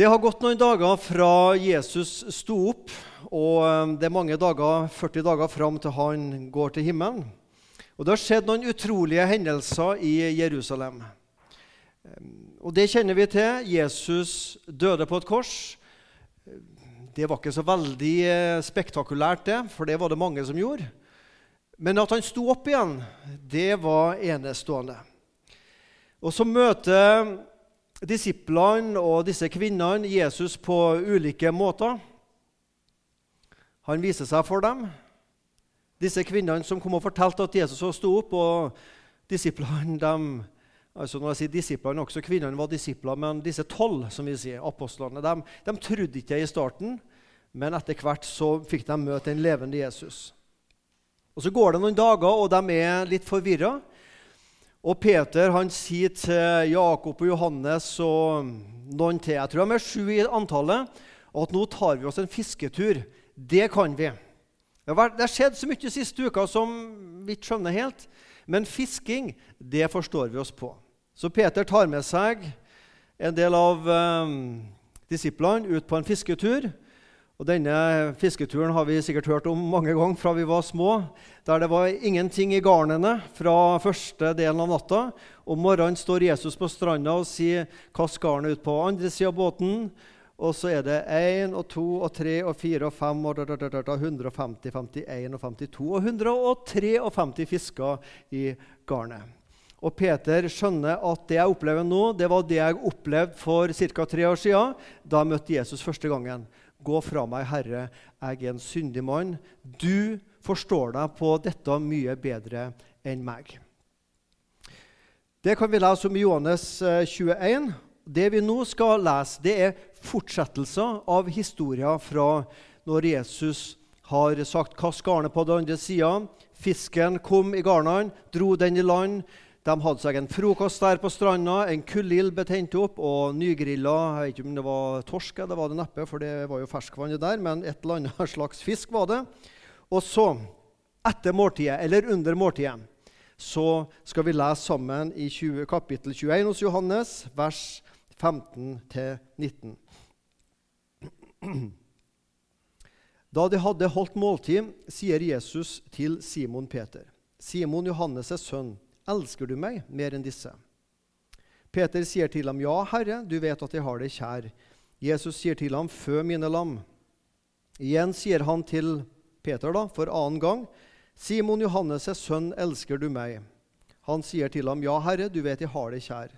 Det har gått noen dager fra Jesus sto opp, og eh, det er mange dager, 40 dager fram til han går til himmelen. Og Det har skjedd noen utrolige hendelser i Jerusalem. Eh, og Det kjenner vi til. Jesus døde på et kors. Det var ikke så veldig eh, spektakulært, det, for det var det mange som gjorde. Men at han sto opp igjen, det var enestående. Og så møter disiplene og disse kvinnene Jesus på ulike måter. Han viser seg for dem. Disse kvinnene som kom og fortalte at Jesus sto opp, og disiplene dem, altså Når jeg sier disiplene, også kvinnene var disipler, men disse tolv som vi sier, apostlene, de, de trodde ikke i starten, men etter hvert så fikk de møte en levende Jesus. Og Så går det noen dager, og de er litt forvirra. Og Peter han sier til Jakob og Johannes og noen til, jeg tror de er sju i antallet, at nå tar vi oss en fisketur. Det kan vi. Det har skjedd så mye siste uka som vi ikke skjønner helt. Men fisking, det forstår vi oss på. Så Peter tar med seg en del av eh, disiplene ut på en fisketur. Og Denne fisketuren har vi sikkert hørt om mange ganger fra vi var små. Der det var ingenting i garnene fra første delen av natta. Om morgenen står Jesus på stranda og sier 'kast garnet ut på andre sida av båten'. Og så er det 1 og 2 og 3 og 4 og 5 og 150, 51 og 52 og 153 fisker i garnet. Og Peter skjønner at det jeg opplever nå, det var det jeg opplevde for ca. tre år siden. Da jeg møtte Jesus første gangen. Gå fra meg, Herre, jeg er en syndig mann. Du forstår deg på dette mye bedre enn meg. Det kan vi lese om i Johannes 21. Eh, det vi nå skal lese, det er fortsettelser av historier fra når Jesus har sagt 'kast garnet på den andre sida'. Fisken kom i garnene, dro den i land. De hadde seg en frokost der på stranda. En kullild ble tent opp og nygrilla Jeg vet ikke om det var torsk, det var det neppe, for det var jo ferskvann der, men et eller annet slags fisk var det. Og så, etter måltidet, eller under måltidet, så skal vi lese sammen i 20, kapittel 21 hos Johannes, vers 15-19. Da de hadde holdt måltid, sier Jesus til Simon Peter, Simon Johannes' sønn, Elsker du meg mer enn disse? Peter sier til ham, Ja, Herre, du vet at jeg har deg kjær. Jesus sier til ham, Fø mine lam. Igjen sier han til Peter da, for annen gang, Simon Johannes' sønn, elsker du meg? Han sier til ham, Ja, Herre, du vet jeg har deg kjær.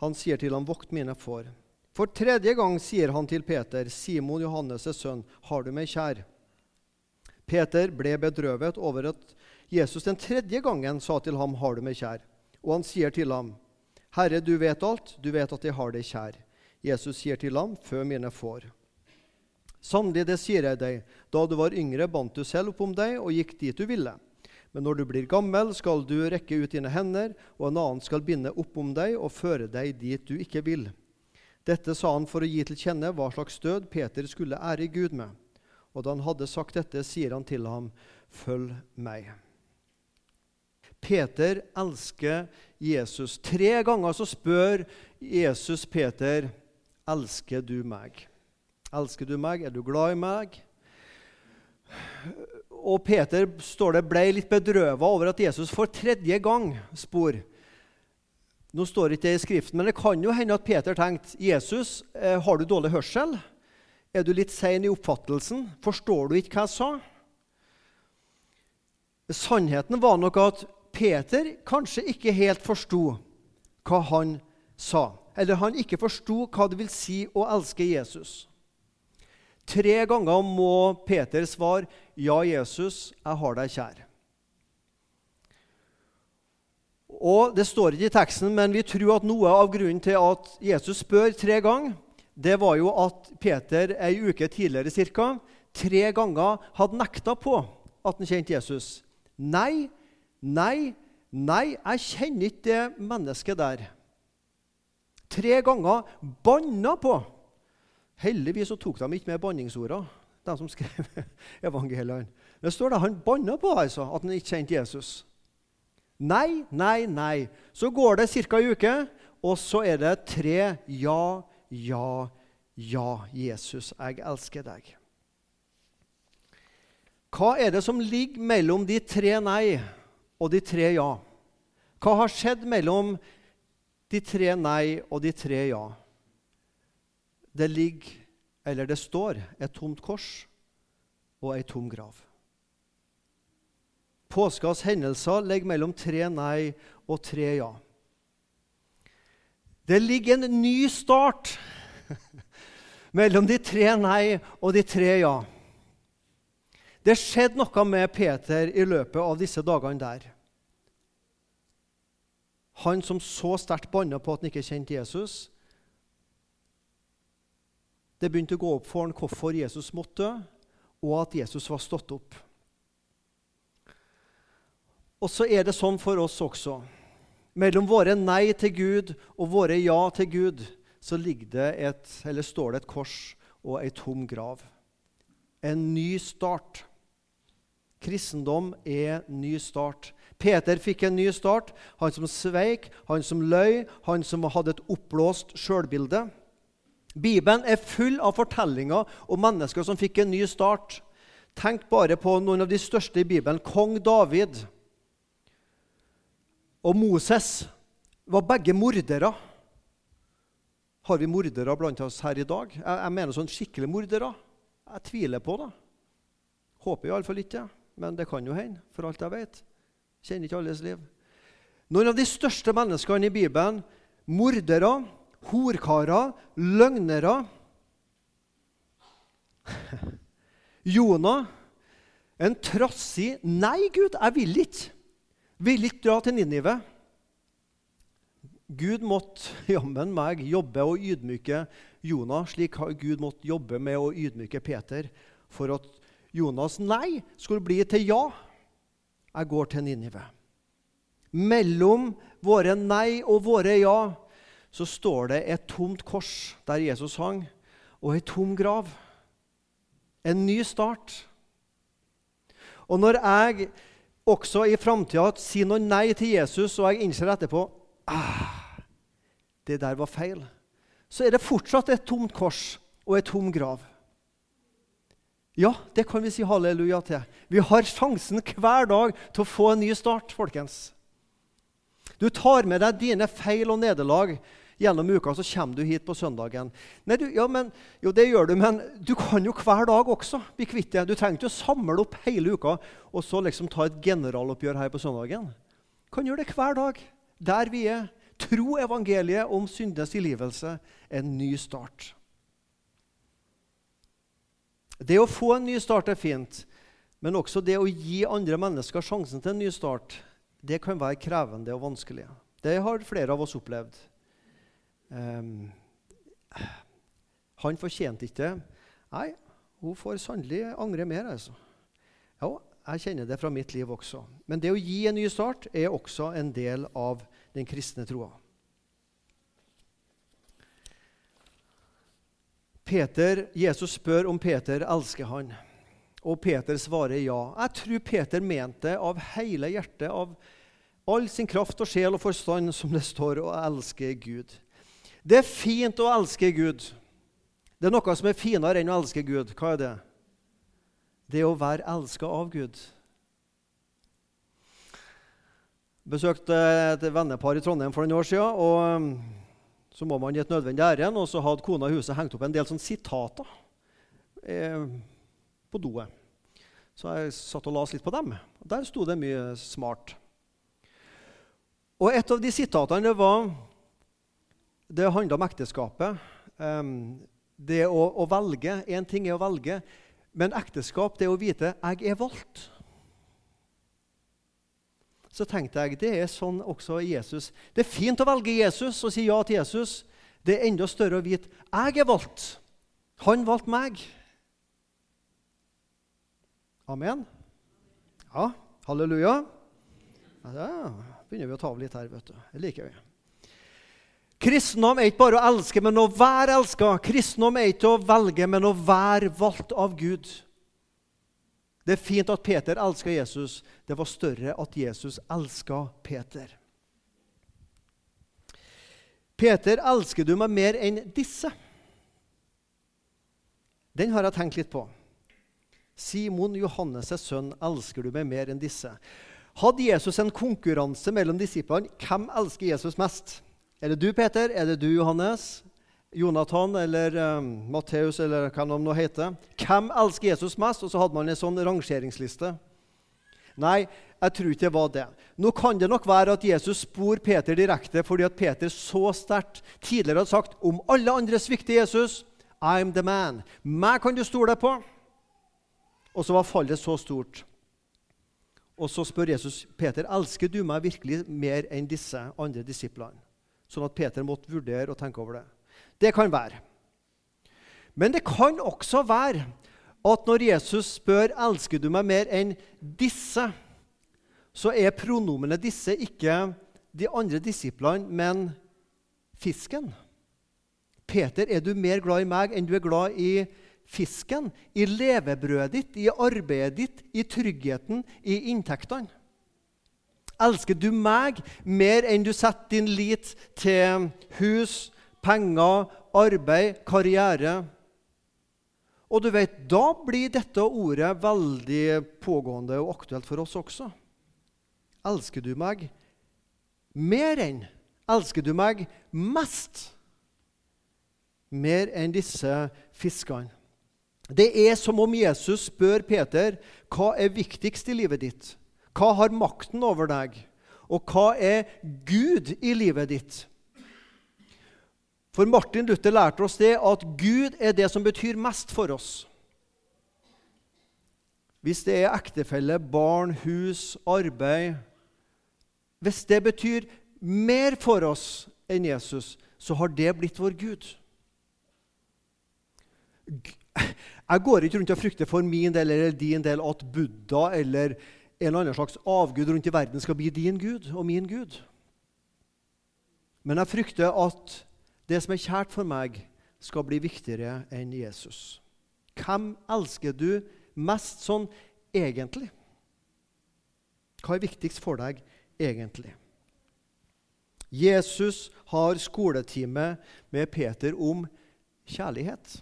Han sier til ham, Vokt mine får. For tredje gang sier han til Peter, Simon Johannes' sønn, har du meg kjær? Peter ble bedrøvet over at Jesus den tredje gangen sa til ham, 'Har du meg kjær?' Og han sier til ham, 'Herre, du vet alt, du vet at jeg har deg kjær.' Jesus sier til ham, 'Fø mine får'. Sannelig, det sier jeg deg, da du var yngre, bandt du selv opp om deg og gikk dit du ville. Men når du blir gammel, skal du rekke ut dine hender, og en annen skal binde opp om deg og føre deg dit du ikke vil. Dette sa han for å gi til kjenne hva slags død Peter skulle ære Gud med. Og da han hadde sagt dette, sier han til ham, Følg meg. Peter elsker Jesus. Tre ganger så spør Jesus Peter, 'Elsker du meg?' Elsker du meg? Er du glad i meg? Og Peter står det, ble litt bedrøva over at Jesus for tredje gang spor. Nå står ikke det i Skriften, men det kan jo hende at Peter tenkte Jesus, eh, har du dårlig hørsel? Er du litt sein i oppfattelsen? Forstår du ikke hva jeg sa? Sannheten var nok at Peter kanskje ikke helt forsto hva han sa. Eller han ikke forsto hva det vil si å elske Jesus. Tre ganger må Peter svare, 'Ja, Jesus, jeg har deg kjær'. Og Det står ikke i teksten, men vi tror at noe av grunnen til at Jesus spør tre ganger, det var jo at Peter ei uke tidligere cirka, tre ganger hadde nekta på at han kjente Jesus. Nei, Nei, nei, jeg kjenner ikke det mennesket der. Tre ganger banna på. Heldigvis så tok de ikke med banningsorda, de som skrev evangeliene. Det står det han banna på altså, at han ikke kjente Jesus. Nei, nei, nei. Så går det ca. ei uke, og så er det tre ja, ja, Ja, Jesus, jeg elsker deg. Hva er det som ligger mellom de tre nei og de tre ja? Hva har skjedd mellom de tre nei og de tre ja? Det ligger, eller det står, et tomt kors og ei tom grav. Påskas hendelser ligger mellom tre nei og tre ja. Det ligger en ny start mellom de tre nei og de tre ja. Det skjedde noe med Peter i løpet av disse dagene der. Han som så sterkt banna på at han ikke kjente Jesus. Det begynte å gå opp for han hvorfor Jesus måtte dø, og at Jesus var stått opp. Og så er det sånn for oss også. Mellom våre nei til Gud og våre ja til Gud så det et, står det et kors og ei tom grav. En ny start. Kristendom er ny start. Peter fikk en ny start. Han som sveik, han som løy, han som hadde et oppblåst sjølbilde. Bibelen er full av fortellinger om mennesker som fikk en ny start. Tenk bare på noen av de største i Bibelen. Kong David og Moses var begge mordere. Har vi mordere blant oss her i dag? Jeg, jeg mener sånn skikkelig mordere. Jeg tviler på det. Håper iallfall ikke men det kan jo hende, for alt jeg vet. Kjenner ikke alles liv. Noen av de største menneskene i Bibelen mordere, horkarer, løgnere Jonah, en trassig 'Nei, Gud, jeg vil ikke' Vil ikke dra til Ninive. Gud måtte jammen meg jobbe og ydmyke Jonah, slik Gud måtte jobbe med å ydmyke Peter for at Jonas' nei skulle bli til ja. Jeg går til Ninive. Mellom våre nei og våre ja så står det et tomt kors der Jesus hang, og ei tom grav. En ny start. Og når jeg også i framtida sier noe nei til Jesus, og jeg innser etterpå ah, det der var feil, så er det fortsatt et tomt kors og et tom grav. Ja, det kan vi si halleluja til. Vi har sjansen hver dag til å få en ny start, folkens. Du tar med deg dine feil og nederlag gjennom uka, så kommer du hit på søndagen. Nei, du, ja, men, jo, det gjør du, men du kan jo hver dag også bli kvitt det. Du trenger ikke å samle opp hele uka og så liksom ta et generaloppgjør her på søndagen. Du kan gjøre det hver dag, der vi er. Tro evangeliet om syndens tilgivelse. En ny start. Det å få en ny start er fint, men også det å gi andre mennesker sjansen til en ny start, det kan være krevende og vanskelig. Det har flere av oss opplevd. Um, han fortjente ikke det. Nei, hun får sannelig angre mer. altså. Ja, jeg kjenner det fra mitt liv også. Men det å gi en ny start er også en del av den kristne troa. Peter, Jesus spør om Peter elsker han, og Peter svarer ja. Jeg tror Peter mente av hele hjertet, av all sin kraft og sjel og forstand, som det står, å elske Gud. Det er fint å elske Gud. Det er noe som er finere enn å elske Gud. Hva er det? Det å være elska av Gud. Jeg besøkte et vennepar i Trondheim for noen år siden. og Så må man i et nødvendig ærend, og så hadde kona i huset hengt opp en del sånne sitater eh, på doet. Så jeg satt og las litt på dem. Der sto det mye smart. Og et av de sitatene det var det handler om ekteskapet. Um, det å, å velge Én ting er å velge, men ekteskap det er å vite 'jeg er valgt'. Så tenkte jeg det er sånn også Jesus. Det er fint å velge Jesus og si ja til Jesus. Det er enda større å vite 'jeg er valgt'. Han valgte meg. Amen. Ja, halleluja. Ja, da begynner vi å ta av litt her. vet du. Det liker vi. Kristendom er ikke bare å elske, men å være elska. Kristendom er ikke å velge, men å være valgt av Gud. Det er fint at Peter elska Jesus. Det var større at Jesus elska Peter. Peter, elsker du meg mer enn disse? Den har jeg tenkt litt på. Simon Johannes' sønn, elsker du meg mer enn disse? Hadde Jesus en konkurranse mellom disiplene? Hvem elsker Jesus mest? Er det du, Peter? Er det du, Johannes? Jonathan eller um, Matteus eller hva de nå heter? Hvem elsker Jesus mest? Og så hadde man en sånn rangeringsliste. Nei, jeg tror ikke det var det. Nå kan det nok være at Jesus spor Peter direkte fordi at Peter så sterkt tidligere hadde sagt om alle andre svikter Jesus I'm the man. Meg kan du stole på. Og så var fallet så stort. Og så spør Jesus Peter elsker du meg virkelig mer enn disse andre disiplene. Sånn at Peter måtte vurdere og tenke over det. Det kan være. Men det kan også være at når Jesus spør elsker du meg mer enn disse, så er pronomenet disse ikke de andre disiplene, men fisken. Peter, er du mer glad i meg enn du er glad i fisken? I levebrødet ditt, i arbeidet ditt, i tryggheten, i inntektene? Elsker du meg mer enn du setter din lit til hus, penger, arbeid, karriere? Og du vet, Da blir dette ordet veldig pågående og aktuelt for oss også. Elsker du meg mer enn? Elsker du meg mest? mer enn disse fiskene. Det er som om Jesus spør Peter hva er viktigst i livet ditt. Hva har makten over deg? Og hva er Gud i livet ditt? For Martin Luther lærte oss det at Gud er det som betyr mest for oss. Hvis det er ektefelle, barn, hus, arbeid Hvis det betyr mer for oss enn Jesus, så har det blitt vår Gud. Jeg går ikke rundt og frykter for min del eller din del at Buddha eller en eller annen slags avgud rundt i verden skal bli din gud og min gud. Men jeg frykter at det som er kjært for meg, skal bli viktigere enn Jesus. Hvem elsker du mest sånn egentlig? Hva er viktigst for deg egentlig? Jesus har skoletime med Peter om kjærlighet.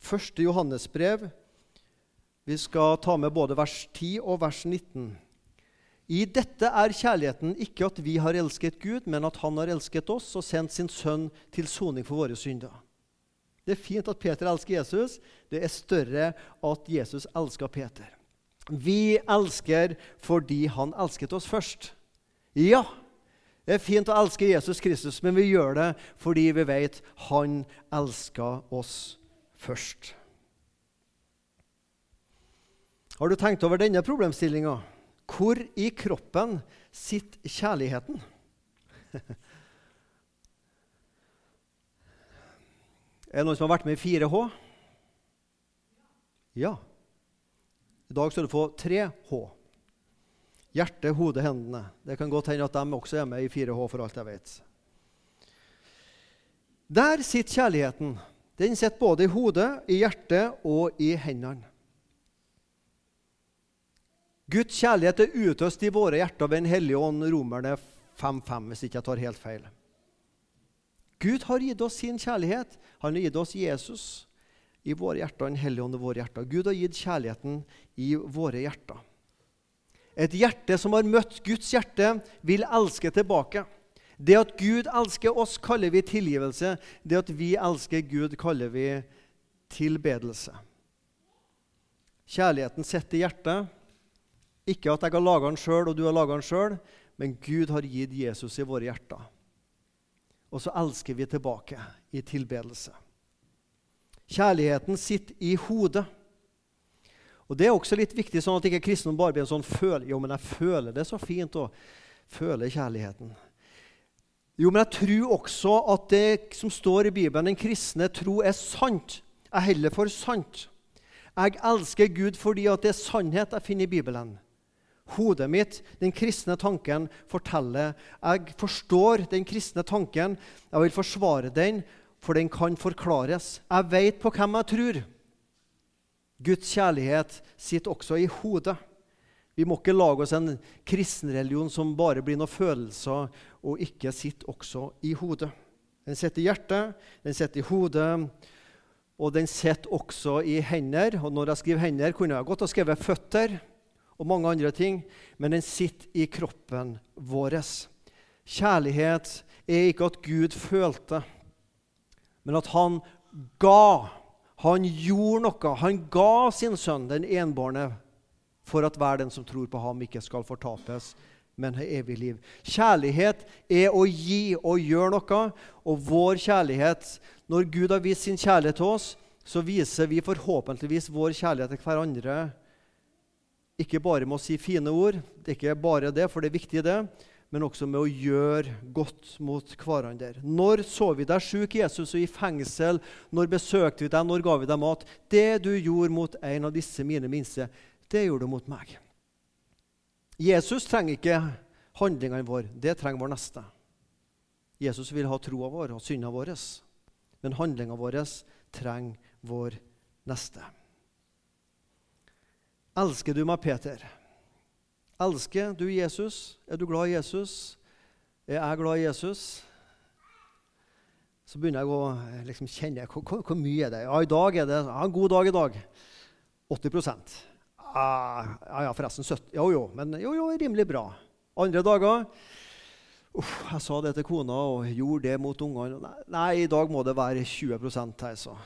Første Johannesbrev. Vi skal ta med både vers 10 og vers 19. I dette er kjærligheten ikke at vi har elsket Gud, men at Han har elsket oss og sendt sin sønn til soning for våre synder. Det er fint at Peter elsker Jesus. Det er større at Jesus elsker Peter. Vi elsker fordi han elsket oss først. Ja, det er fint å elske Jesus Kristus, men vi gjør det fordi vi vet han elsker oss først. Har du tenkt over denne problemstillinga? Hvor i kroppen sitter kjærligheten? Er det noen som har vært med i 4H? Ja. I dag skal du få 3H. Hjerte, hode, hendene. Det kan godt hende at de også er med i 4H, for alt jeg vet. Der sitter kjærligheten. Den sitter både i hodet, i hjertet og i hendene. Guds kjærlighet er utøst i våre hjerter ved Den hellige ånd, Romerne 5.5, hvis ikke jeg tar helt feil. Gud har gitt oss sin kjærlighet. Han har gitt oss Jesus i våre hjerter, Den hellige ånd i våre hjerter. Gud har gitt kjærligheten i våre hjerter. Et hjerte som har møtt Guds hjerte, vil elske tilbake. Det at Gud elsker oss, kaller vi tilgivelse. Det at vi elsker Gud, kaller vi tilbedelse. Kjærligheten sitter i hjertet. Ikke at jeg har laga den sjøl, og du har laga den sjøl, men Gud har gitt Jesus i våre hjerter. Og så elsker vi tilbake i tilbedelse. Kjærligheten sitter i hodet. Og Det er også litt viktig, sånn at ikke kristendom bare blir en sånn føl Jo, men jeg føler det så fint å føle kjærligheten. Jo, men jeg tror også at det som står i Bibelen, den kristne tro, er sant. Jeg heller for sant. Jeg elsker Gud fordi at det er sannhet jeg finner i Bibelen. Hodet mitt, den kristne tanken, forteller. Jeg forstår den kristne tanken. Jeg vil forsvare den, for den kan forklares. Jeg vet på hvem jeg tror. Guds kjærlighet sitter også i hodet. Vi må ikke lage oss en kristenreligion som bare blir noen følelser og ikke sitter også i hodet. Den sitter i hjertet, den sitter i hodet, Og den sitter også i hender. Og når jeg skriver hender, kunne jeg godt ha skrevet føtter og mange andre ting, men den sitter i kroppen vår. Kjærlighet er ikke at Gud følte, men at han ga. Han gjorde noe. Han ga sin sønn, den enbårne, for at hver den som tror på ham, ikke skal fortapes, men ha evig liv. Kjærlighet er å gi og gjøre noe. Og vår kjærlighet Når Gud har vist sin kjærlighet til oss, så viser vi forhåpentligvis vår kjærlighet til hverandre. Ikke bare med å si fine ord, det er ikke bare det, for det er viktig, det, men også med å gjøre godt mot hverandre. Når så vi deg sjuk, Jesus, og i fengsel? Når besøkte vi deg? Når ga vi deg mat? Det du gjorde mot en av disse mine minste, det gjorde du mot meg. Jesus trenger ikke handlingene våre, det trenger vår neste. Jesus vil ha troa vår og synda vår, men handlinga vår trenger vår neste. Elsker du meg, Peter? Elsker du Jesus? Er du glad i Jesus? Er jeg glad i Jesus? Så begynner jeg å eh, liksom, kjenne hvor, hvor, hvor, mye er det Ja, i dag er det ja, en god dag i dag. 80% ah, Ja, ja, forresten 70 Jo, jo, men jo, jo, rimelig bra. Andre dager uff, Jeg sa det til kona og gjorde det mot ungene. Nei, nei, i dag må det være 20% her, så.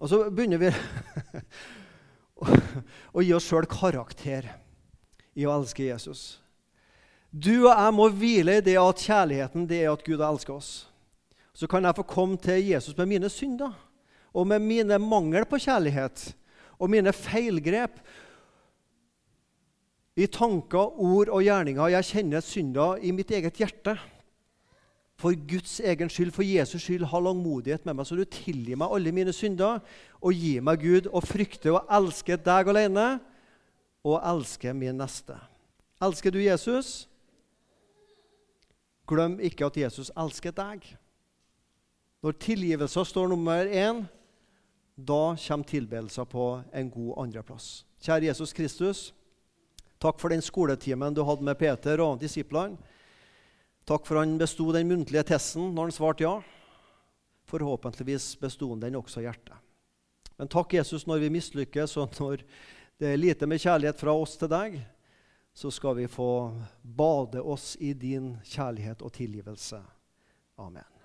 Og så begynner vi å gi oss sjøl karakter i å elske Jesus. Du og jeg må hvile i det at kjærligheten det er at Gud har elsket oss. Så kan jeg få komme til Jesus med mine synder og med mine mangel på kjærlighet og mine feilgrep. I tanker, ord og gjerninger. Jeg kjenner synder i mitt eget hjerte. For Guds egen skyld, for Jesus skyld, ha langmodighet med meg, så du tilgir meg alle mine synder og gir meg Gud og frykter og elske deg alene og elske min neste. Elsker du Jesus? Glem ikke at Jesus elsker deg. Når tilgivelser står nummer én, da kommer tilbedelsen på en god andreplass. Kjære Jesus Kristus, takk for den skoletimen du hadde med Peter og disiplene. Takk for han besto den muntlige testen når han svarte ja. Forhåpentligvis besto han den også i hjertet. Men takk, Jesus, når vi mislykkes, og når det er lite med kjærlighet fra oss til deg, så skal vi få bade oss i din kjærlighet og tilgivelse. Amen.